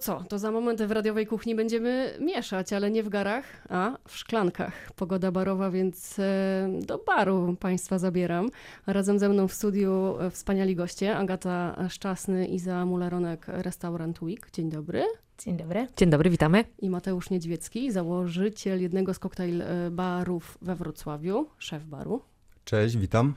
co? To za moment w radiowej kuchni będziemy mieszać, ale nie w garach, a w szklankach. Pogoda barowa, więc e, do baru Państwa zabieram. Razem ze mną w studiu e, wspaniali goście. Agata Szczasny, Iza Mularonek, Restaurant Week. Dzień dobry. Dzień dobry. Dzień dobry, witamy. I Mateusz Niedźwiecki, założyciel jednego z koktajl e, barów we Wrocławiu, szef baru. Cześć, witam.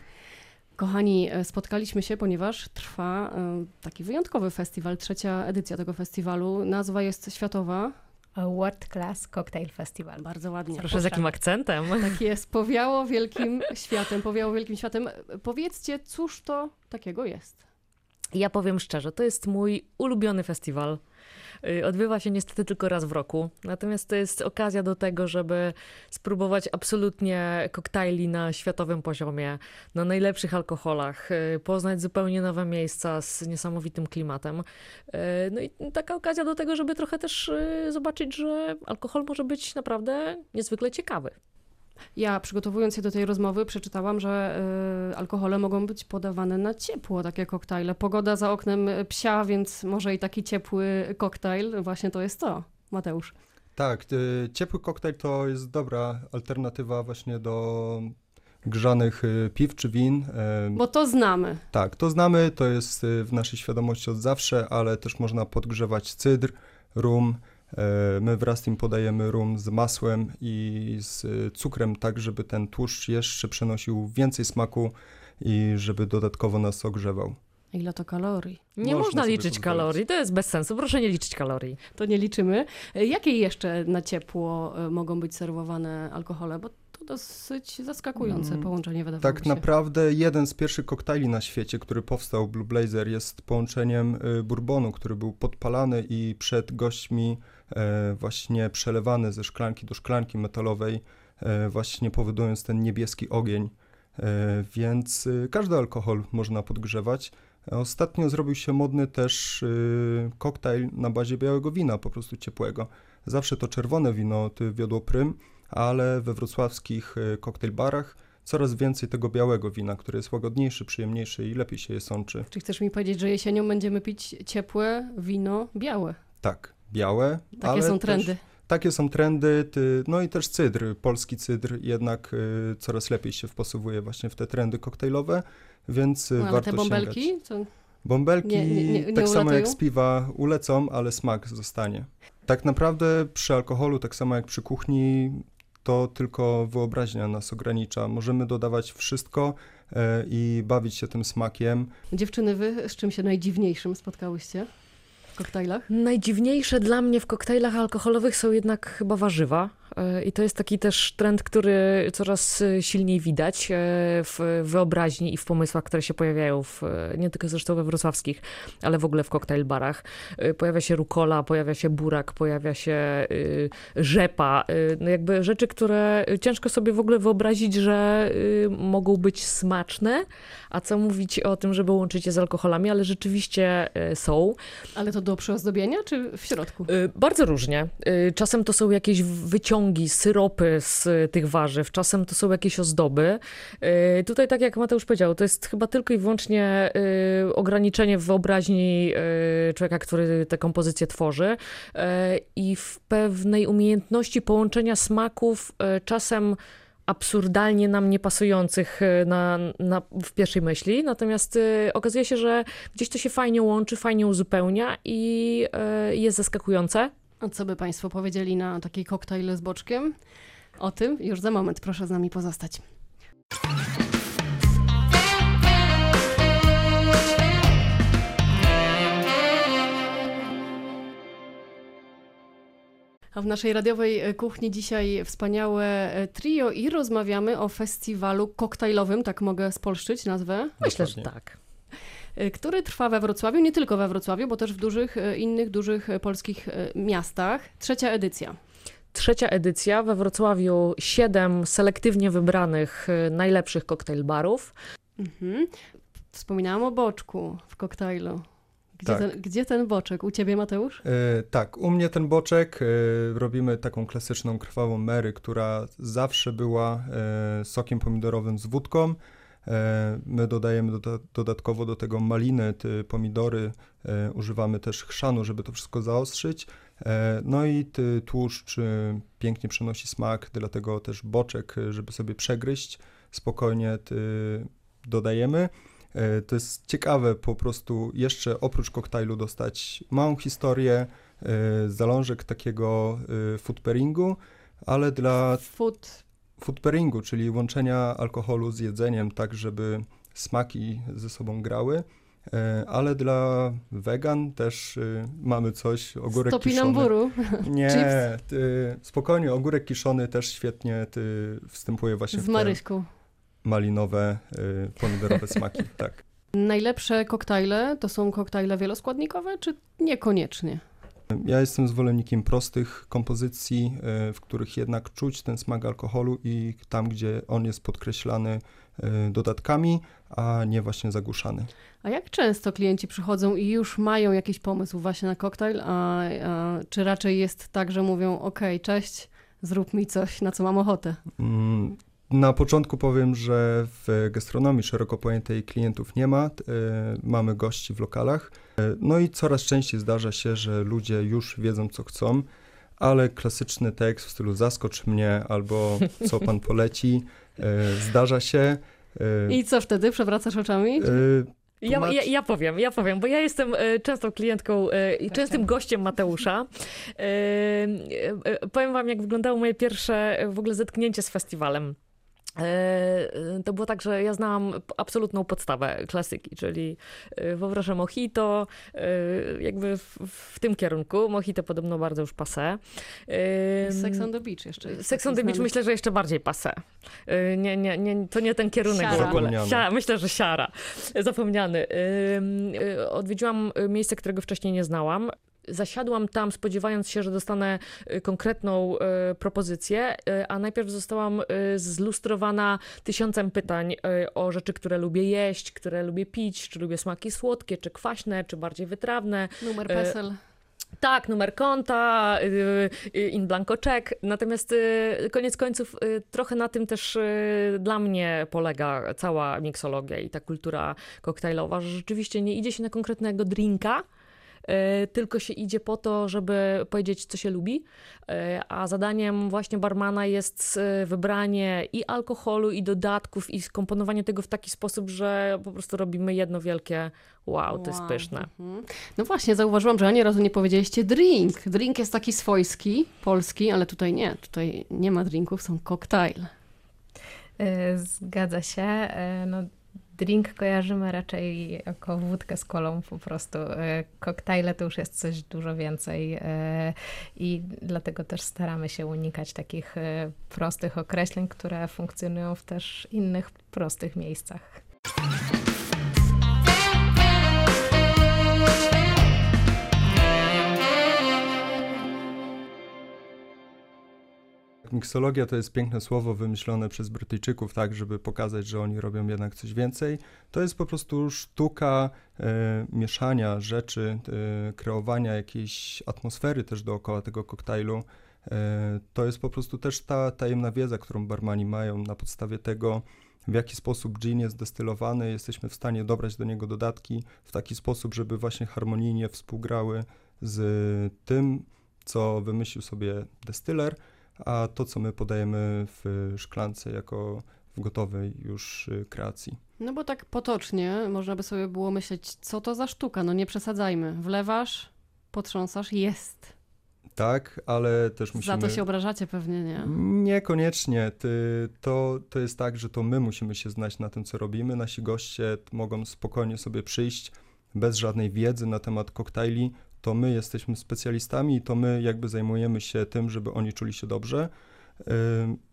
Kochani, e, spotkaliśmy się, ponieważ trwa e, taki wyjątkowy festiwal, trzecia edycja tego festiwalu. Nazwa jest światowa. World Class Cocktail Festival. Bardzo ładnie. Proszę z jakim akcentem. Tak jest, powiało wielkim światem, powiało wielkim światem. Powiedzcie, cóż to takiego jest? Ja powiem szczerze, to jest mój ulubiony festiwal. Y, odbywa się niestety tylko raz w roku, natomiast to jest okazja do tego, żeby spróbować absolutnie koktajli na światowym poziomie, na najlepszych alkoholach, y, poznać zupełnie nowe miejsca z niesamowitym klimatem. Y, no i taka okazja do tego, żeby trochę też zobaczyć, że alkohol może być naprawdę niezwykle ciekawy. Ja przygotowując się do tej rozmowy przeczytałam, że y, alkohole mogą być podawane na ciepło, takie koktajle. Pogoda za oknem psia, więc może i taki ciepły koktajl, właśnie to jest to. Mateusz. Tak, y, ciepły koktajl to jest dobra alternatywa właśnie do grzanych y, piw czy win. Bo to znamy. Tak, to znamy, to jest y, w naszej świadomości od zawsze, ale też można podgrzewać cydr, rum, my wraz z tym podajemy rum z masłem i z cukrem, tak żeby ten tłuszcz jeszcze przenosił więcej smaku i żeby dodatkowo nas ogrzewał. Ile to kalorii? Nie można, można liczyć kalorii, to jest bez sensu. Proszę nie liczyć kalorii. To nie liczymy. E, jakie jeszcze na ciepło e, mogą być serwowane alkohole? Bo to dosyć zaskakujące mm, połączenie wydawało Tak się. naprawdę jeden z pierwszych koktajli na świecie, który powstał, Blue Blazer, jest połączeniem bourbonu, który był podpalany i przed gośćmi E, właśnie przelewany ze szklanki do szklanki metalowej, e, właśnie powodując ten niebieski ogień. E, więc każdy alkohol można podgrzewać. Ostatnio zrobił się modny też koktajl na bazie białego wina, po prostu ciepłego. Zawsze to czerwone wino wiodło prym, ale we wrocławskich koktajl barach coraz więcej tego białego wina, które jest łagodniejsze, przyjemniejsze i lepiej się je sączy. Czy chcesz mi powiedzieć, że jesienią będziemy pić ciepłe wino białe? Tak, białe. Takie są trendy. Też, takie są trendy, ty, no i też cydr, polski cydr jednak y, coraz lepiej się wpasowuje właśnie w te trendy koktajlowe, więc y, no, ale warto te bąbelki? Co? Bąbelki, nie, nie, nie, tak samo jak z piwa, ulecą, ale smak zostanie. Tak naprawdę przy alkoholu, tak samo jak przy kuchni, to tylko wyobraźnia nas ogranicza. Możemy dodawać wszystko y, i bawić się tym smakiem. Dziewczyny, wy z czym się najdziwniejszym spotkałyście? Koktajlach? Najdziwniejsze dla mnie w koktajlach alkoholowych są jednak chyba warzywa. I to jest taki też trend, który coraz e, silniej widać e, w wyobraźni i w pomysłach, które się pojawiają, w, e, nie tylko zresztą we wrocławskich, ale w ogóle w koktajl barach. Pojawia się rukola, pojawia się burak, pojawia się rzepa. No jakby rzeczy, które ciężko sobie w ogóle wyobrazić, że mogą być smaczne, a co mówić o tym, żeby łączyć je z alkoholami, ale rzeczywiście są. Ale to do przyozdobienia, czy w środku? Bardzo różnie. Czasem to są jakieś wyciągi wyciągi, syropy z tych warzyw, czasem to są jakieś ozdoby. Y, tutaj, tak jak Mateusz powiedział, to jest chyba tylko i wyłącznie y, ograniczenie wyobraźni y, człowieka, który tę kompozycję tworzy i w pewnej umiejętności połączenia smaków, czasem absurdalnie nam niepasujących na, na, w pierwszej myśli, natomiast y, okazuje się, że gdzieś to się fajnie łączy, fajnie uzupełnia i y, jest zaskakujące. A co by Państwo powiedzieli na taki koktajl z boczkiem? O tym już za moment, proszę z nami pozostać. A w naszej radiowej e, kuchni dzisiaj wspaniałe e, trio i rozmawiamy o festiwalu koktajlowym, tak mogę spolszczyć nazwę? Myślę, że tak. Y, który trwa we Wrocławiu, nie tylko we Wrocławiu, bo też w dużych, y, innych dużych y, polskich miastach. Trzecia edycja. Trzecia edycja we Wrocławiu, siedem selektywnie wybranych najlepszych koktajl barów. Mhm. Wspominałam o boczku w koktajlu. Gdzie, tak. ten, gdzie ten boczek? U ciebie, Mateusz? Yy, tak, u mnie ten boczek. Yy, robimy taką klasyczną krwawą Mary, która zawsze była yy, sokiem pomidorowym z wódką. E, my dodajemy doda dodatkowo do tego maliny, pomidory, e, używamy też chrzanu, żeby to wszystko zaostrzyć. E, no i ty, tłuszcz pięknie przenosi smak, dlatego też boczek, żeby sobie przegryźć, spokojnie ty, dodajemy. To jest ciekawe po prostu jeszcze oprócz koktajlu dostać małą historię, zalążek takiego food pairingu, ale dla Food. Food pairingu, czyli łączenia alkoholu z jedzeniem tak, żeby smaki ze sobą grały. Ale dla wegan też mamy coś, ogórek Z kiszony. Nie, ty, spokojnie, ogórek kiszony też świetnie ty, wstępuje właśnie Z w te Maryśką. malinowe, y, pomidorowe smaki, tak. Najlepsze koktajle to są koktajle wieloskładnikowe, czy niekoniecznie? Ja jestem zwolennikiem prostych kompozycji, y, w których jednak czuć ten smak alkoholu i tam, gdzie on jest podkreślany y, dodatkami, a nie właśnie zagłuszany. A jak często klienci przychodzą i już mają jakiś pomysł właśnie na koktajl, a, a czy raczej jest tak, że mówią, ok, cześć, zrób mi coś, na co mam ochotę? Na początku powiem, że w gastronomii szeroko pojętej klientów nie ma. y, Mamy gości w lokalach. Y, No i coraz częściej zdarza się, że ludzie już wiedzą, co chcą, ale klasyczny tekst w stylu zaskocz mnie albo co pan poleci y, zdarza się. I co wtedy? Przewracasz oczami? Ja, ja, ja powiem, ja powiem, bo ja jestem częstą klientką i częstym gościem Mateusza. Powiem wam, jak wyglądało moje pierwsze w ogóle zetknięcie z festiwalem. E, To było tak, że ja znałam absolutną podstawę klasyki, czyli e, wyobrażam mojito, e, jakby w, w tym kierunku. Mojito podobno bardzo już passé. E, Sex on the Beach jeszcze jest. Sex on the Beach myślę, że jeszcze bardziej passé. Y, Nie, nie, nie, to nie ten kierunek Siara. w ogóle. Zapomniany. Sia, myślę, że siara. Zapomniany. Odwiedziłam miejsce, którego wcześniej nie znałam. Zasiadłam tam, spodziewając się, że dostanę y, konkretną y, propozycję, y, a najpierw zostałam zlustrowana tysiącem pytań o rzeczy, które lubię jeść, które lubię pić, czy lubię smaki słodkie, czy kwaśne, czy bardziej wytrawne. Numer PESEL. Tak, numer konta, in blanco check. Natomiast koniec końców trochę na tym też dla mnie polega cała miksologia i ta kultura koktajlowa, że rzeczywiście nie idzie się na konkretnego drinka, tylko się idzie po to, żeby powiedzieć, co się lubi, y, a zadaniem właśnie barmana jest y, wybranie i alkoholu, i dodatków, i skomponowanie tego w taki sposób, że po prostu robimy jedno wielkie wow, to jest Wow. pyszne. Mhm. No właśnie, zauważyłam, że ani razu nie powiedzieliście drink. Drink jest taki swojski, polski, ale tutaj nie. Tutaj nie ma drinków, są koktajle. E, Zgadza się. E, No, drink kojarzymy raczej jako wódkę z kolą po prostu. E, Koktajle to już jest coś dużo więcej e, i dlatego też staramy się unikać takich e, prostych określeń, które funkcjonują w też innych prostych miejscach. Miksologia to jest piękne słowo wymyślone przez Brytyjczyków, tak, żeby pokazać, że oni robią jednak coś więcej. To jest po prostu sztuka e, mieszania rzeczy, e, kreowania jakiejś atmosfery też dookoła tego koktajlu. E, to jest po prostu też ta tajemna wiedza, którą barmani mają na podstawie tego, w jaki sposób gin jest destylowany. Jesteśmy w stanie dobrać do niego dodatki w taki sposób, żeby właśnie harmonijnie współgrały z tym, co wymyślił sobie destyler, a to, co my podajemy w szklance jako w gotowej już y, kreacji. No bo tak potocznie można by sobie było myśleć, co to za sztuka, no nie przesadzajmy. Wlewasz, potrząsasz, jest. Tak, ale też musimy... Za to się obrażacie pewnie, nie? Niekoniecznie. Ty, to, to jest tak, że to my musimy się znać na tym, co robimy. Nasi goście mogą spokojnie sobie przyjść bez żadnej wiedzy na temat koktajli. To my jesteśmy specjalistami i to my jakby zajmujemy się tym, żeby oni czuli się dobrze.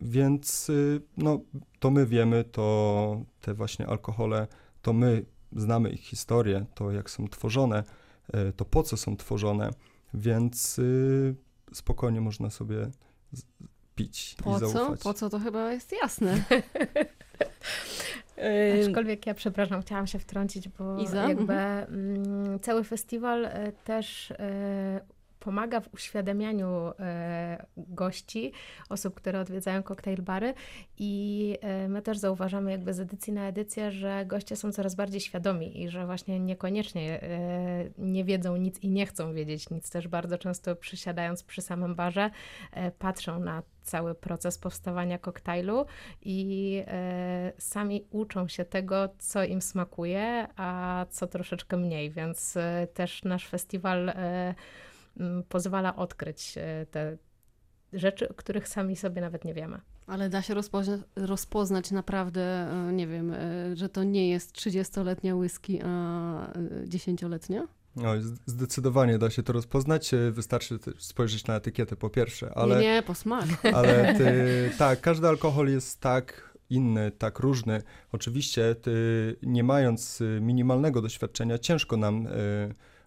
Więc y, no, to my wiemy, to te właśnie alkohole, to my znamy ich historię, to jak są tworzone, y, to po co są tworzone, więc y, spokojnie można sobie pić Po i co? zaufać. Po co to chyba jest jasne. Ym, Aczkolwiek ja, przepraszam, chciałam się wtrącić, bo Iza? jakby mm, cały festiwal e, też e, pomaga w uświadamianiu e, gości, osób, które odwiedzają koktajl bary i e, my też zauważamy jakby z edycji na edycję, że goście są coraz bardziej świadomi i że właśnie niekoniecznie e, nie wiedzą nic i nie chcą wiedzieć nic. Też bardzo często przysiadając przy samym barze patrzą na cały proces powstawania koktajlu i sami uczą się tego, co im smakuje, a co troszeczkę mniej, więc też nasz festiwal pozwala odkryć e, te rzeczy, o których sami sobie nawet nie wiemy. Ale da się rozpoznać, rozpoznać naprawdę, e, nie wiem, e, że to nie jest 30-letnia whisky, a 10-letnia? No, zdecydowanie da się to rozpoznać. Wystarczy spojrzeć na etykietę po pierwsze, ale. Nie, nie po smak. Ale ty, tak, każdy alkohol jest tak inny, tak różny. Oczywiście, ty, nie mając minimalnego doświadczenia, ciężko nam y,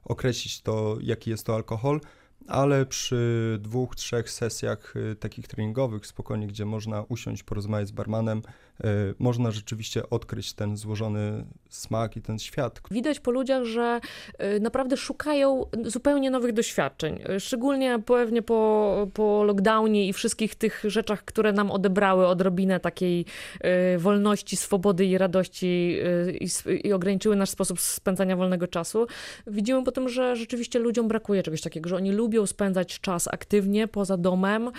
określić to, jaki jest to alkohol, ale przy dwóch, trzech sesjach y, takich treningowych, spokojnie, gdzie można usiąść, porozmawiać z barmanem, można rzeczywiście odkryć ten złożony smak i ten świat. Widać po ludziach, że y, naprawdę szukają zupełnie nowych doświadczeń. Szczególnie pewnie po, po lockdownie i wszystkich tych rzeczach, które nam odebrały odrobinę takiej wolności, swobody i radości i, i ograniczyły nasz sposób spędzania wolnego czasu. Widzimy potem, że rzeczywiście ludziom brakuje czegoś takiego, że oni lubią spędzać czas aktywnie poza domem,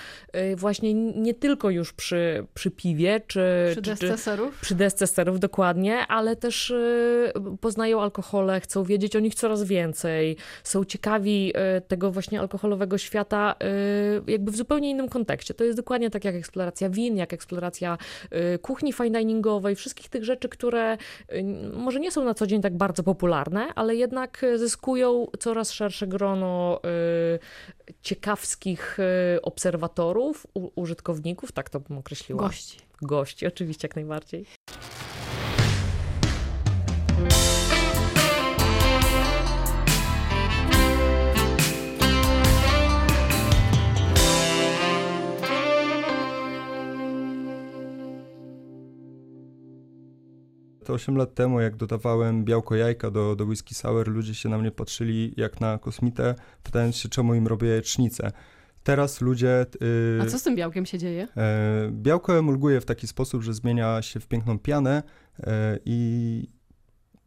właśnie nie tylko już przy, przy piwie, czy desce czy, dokładnie, ale też y, poznają alkohole, chcą wiedzieć o nich coraz więcej, są ciekawi y, tego właśnie alkoholowego świata jakby w zupełnie innym kontekście. To jest dokładnie tak jak eksploracja win, jak eksploracja kuchni fine diningowej, wszystkich tych rzeczy, które może nie są na co dzień tak bardzo popularne, ale jednak zyskują coraz szersze grono ciekawskich e, obserwatorów, użytkowników, tak to bym określiła. Gości. Gości, oczywiście, jak najbardziej. To 8 lat temu, jak dodawałem białko jajka do, do whisky sour, ludzie się na mnie patrzyli jak na kosmitę, pytając się, czemu im robię jajecznicę. Teraz ludzie... Yy, A co z tym białkiem się dzieje? Yy, białko emulguje w taki sposób, że zmienia się w piękną pianę yy, i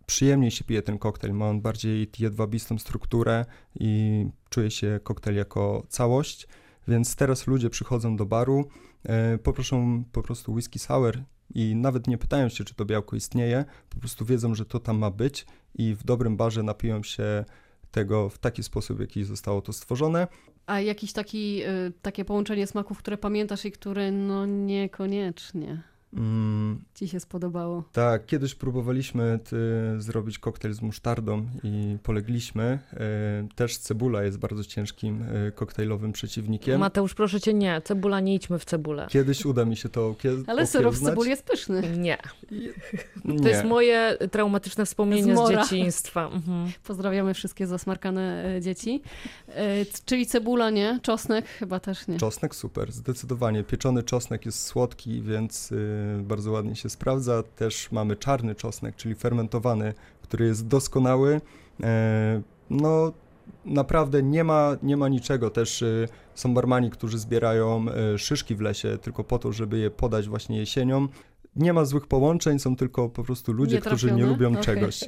przyjemniej się pije ten koktajl. Ma on bardziej jedwabistą strukturę i czuje się koktajl jako całość. Więc teraz ludzie przychodzą do baru, yy, poproszą po prostu whisky sour i nawet nie pytają się, czy to białko istnieje, po prostu wiedzą, że to tam ma być i w dobrym barze napiją się tego w taki sposób, w jaki zostało to stworzone. A jakiś taki, y, takie połączenie smaków, które pamiętasz i które no niekoniecznie. Mm, Ci się spodobało? Tak, kiedyś próbowaliśmy ty, zrobić koktajl z musztardą i polegliśmy. E, też cebula jest bardzo ciężkim e, koktajlowym przeciwnikiem. Mateusz, proszę cię, nie, cebula, nie idźmy w cebulę. Kiedyś uda mi się to Ale syrop z cebuli jest pyszny. Nie. nie. To jest moje traumatyczne wspomnienie z, z dzieciństwa. Mhm. Pozdrawiamy wszystkie zasmarkane e, dzieci. Czyli cebula nie, czosnek chyba też nie. Czosnek super, zdecydowanie. Pieczony czosnek jest słodki, więc bardzo ładnie się sprawdza. Też mamy czarny czosnek, czyli fermentowany, który jest doskonały. E, no, naprawdę nie ma, nie ma niczego. Też e, są barmani, którzy zbierają e, szyszki w lesie tylko po to, żeby je podać właśnie jesienią. Nie ma złych połączeń, są tylko po prostu ludzie, którzy nie lubią okay. czegoś.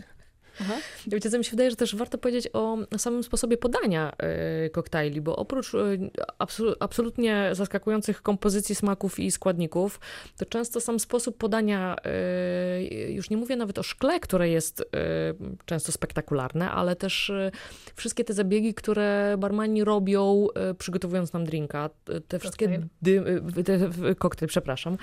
Aha. Wiecie, co mi się wydaje, że też warto powiedzieć o samym sposobie podania y, koktajli, bo oprócz y, absolutnie zaskakujących kompozycji smaków i składników, to często sam sposób podania, y, już nie mówię nawet o szkle, które jest często spektakularne, ale też wszystkie te zabiegi, które barmani robią, przygotowując nam drinka, te wszystkie dymy, te, koktajl, przepraszam,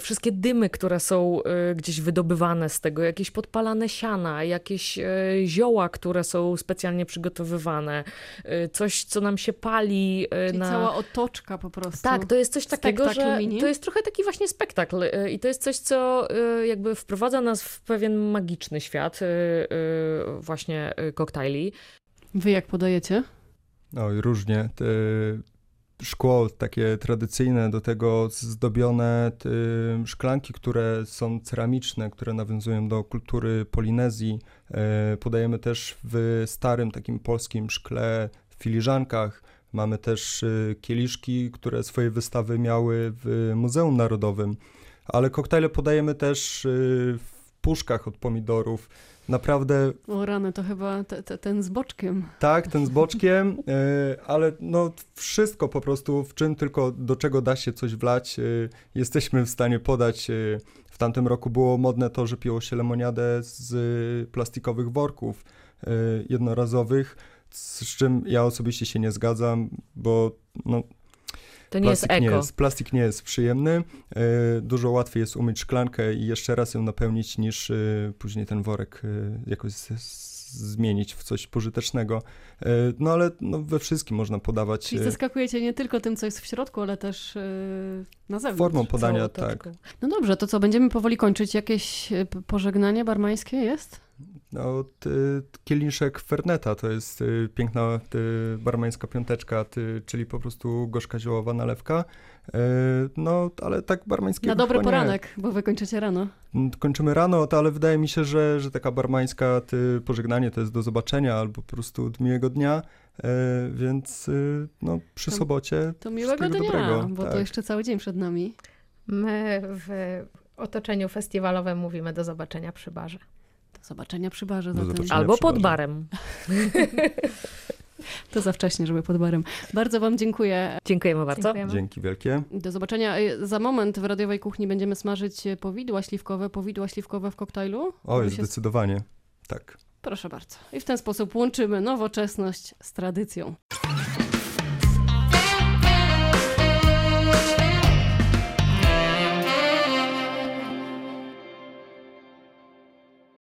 wszystkie dymy, które są gdzieś wydobywane z tego, jakieś podpalane siana, jakieś e, zioła, które są specjalnie przygotowywane, e, coś, co nam się pali. E, Czyli na... cała otoczka po prostu. Tak, to jest coś takiego, spektakl że mini. to jest trochę taki właśnie spektakl i to jest coś, co jakby wprowadza nas w pewien magiczny świat właśnie koktajli. Wy jak podajecie? Oj, różnie. Szkło takie tradycyjne, do tego zdobione szklanki, które są ceramiczne, które nawiązują do kultury Polinezji. E, podajemy też w starym takim polskim szkle filiżankach. Mamy też y, kieliszki, które swoje wystawy miały w Muzeum Narodowym. Ale koktajle podajemy też y, w puszkach od pomidorów. Naprawdę O rany, to chyba te, te, ten z boczkiem. tak, ten z boczkiem, y, ale no wszystko po prostu, w czym tylko do czego da się coś wlać, y, jesteśmy w stanie podać. y. W tamtym roku było modne to, że piło się lemoniadę z plastikowych worków jednorazowych, z czym ja osobiście się nie zgadzam, bo no, To nie jest plastik eko. nie jest, plastik nie jest przyjemny. y, Dużo łatwiej jest umyć szklankę i jeszcze raz ją napełnić, niż y, później ten worek y, jakoś zmienić w coś pożytecznego. No ale no, we wszystkim można podawać Czyli zaskakujecie nie tylko tym, co jest w środku, ale też na zewnątrz. formą podania, tak. No dobrze, to co, będziemy powoli kończyć. Jakieś pożegnanie barmańskie jest? No, ty, kieliszek Ferneta to jest y, piękna y, barmańska piąteczka, ty, czyli po prostu gorzka ziołowa nalewka. Y, no, ale tak barmańskiego Na dobry chyba nie. poranek, bo wy kończycie rano. Mm, Kończymy rano, to ale wydaje mi się, że, że taka barmańska ty, pożegnanie to jest do zobaczenia albo po prostu miłego dnia, e, więc y, no, przy To- sobocie To miłego dnia, dobrego. bo tak. to jeszcze cały dzień przed nami. My w otoczeniu festiwalowym mówimy do zobaczenia przy barze. Do zobaczenia przy barze. Do zatem. zobaczenia. Albo przy pod barze. barem. To za wcześnie, żeby pod barem. Bardzo wam dziękuję. Dziękujemy bardzo. Dziękujemy. Dzięki wielkie. Do zobaczenia. Y, Za moment w radiowej kuchni będziemy smażyć y, powidła śliwkowe. Powidła śliwkowe w koktajlu. Oj, Aby się- zdecydowanie. Tak. Proszę bardzo. I w ten sposób łączymy nowoczesność z tradycją.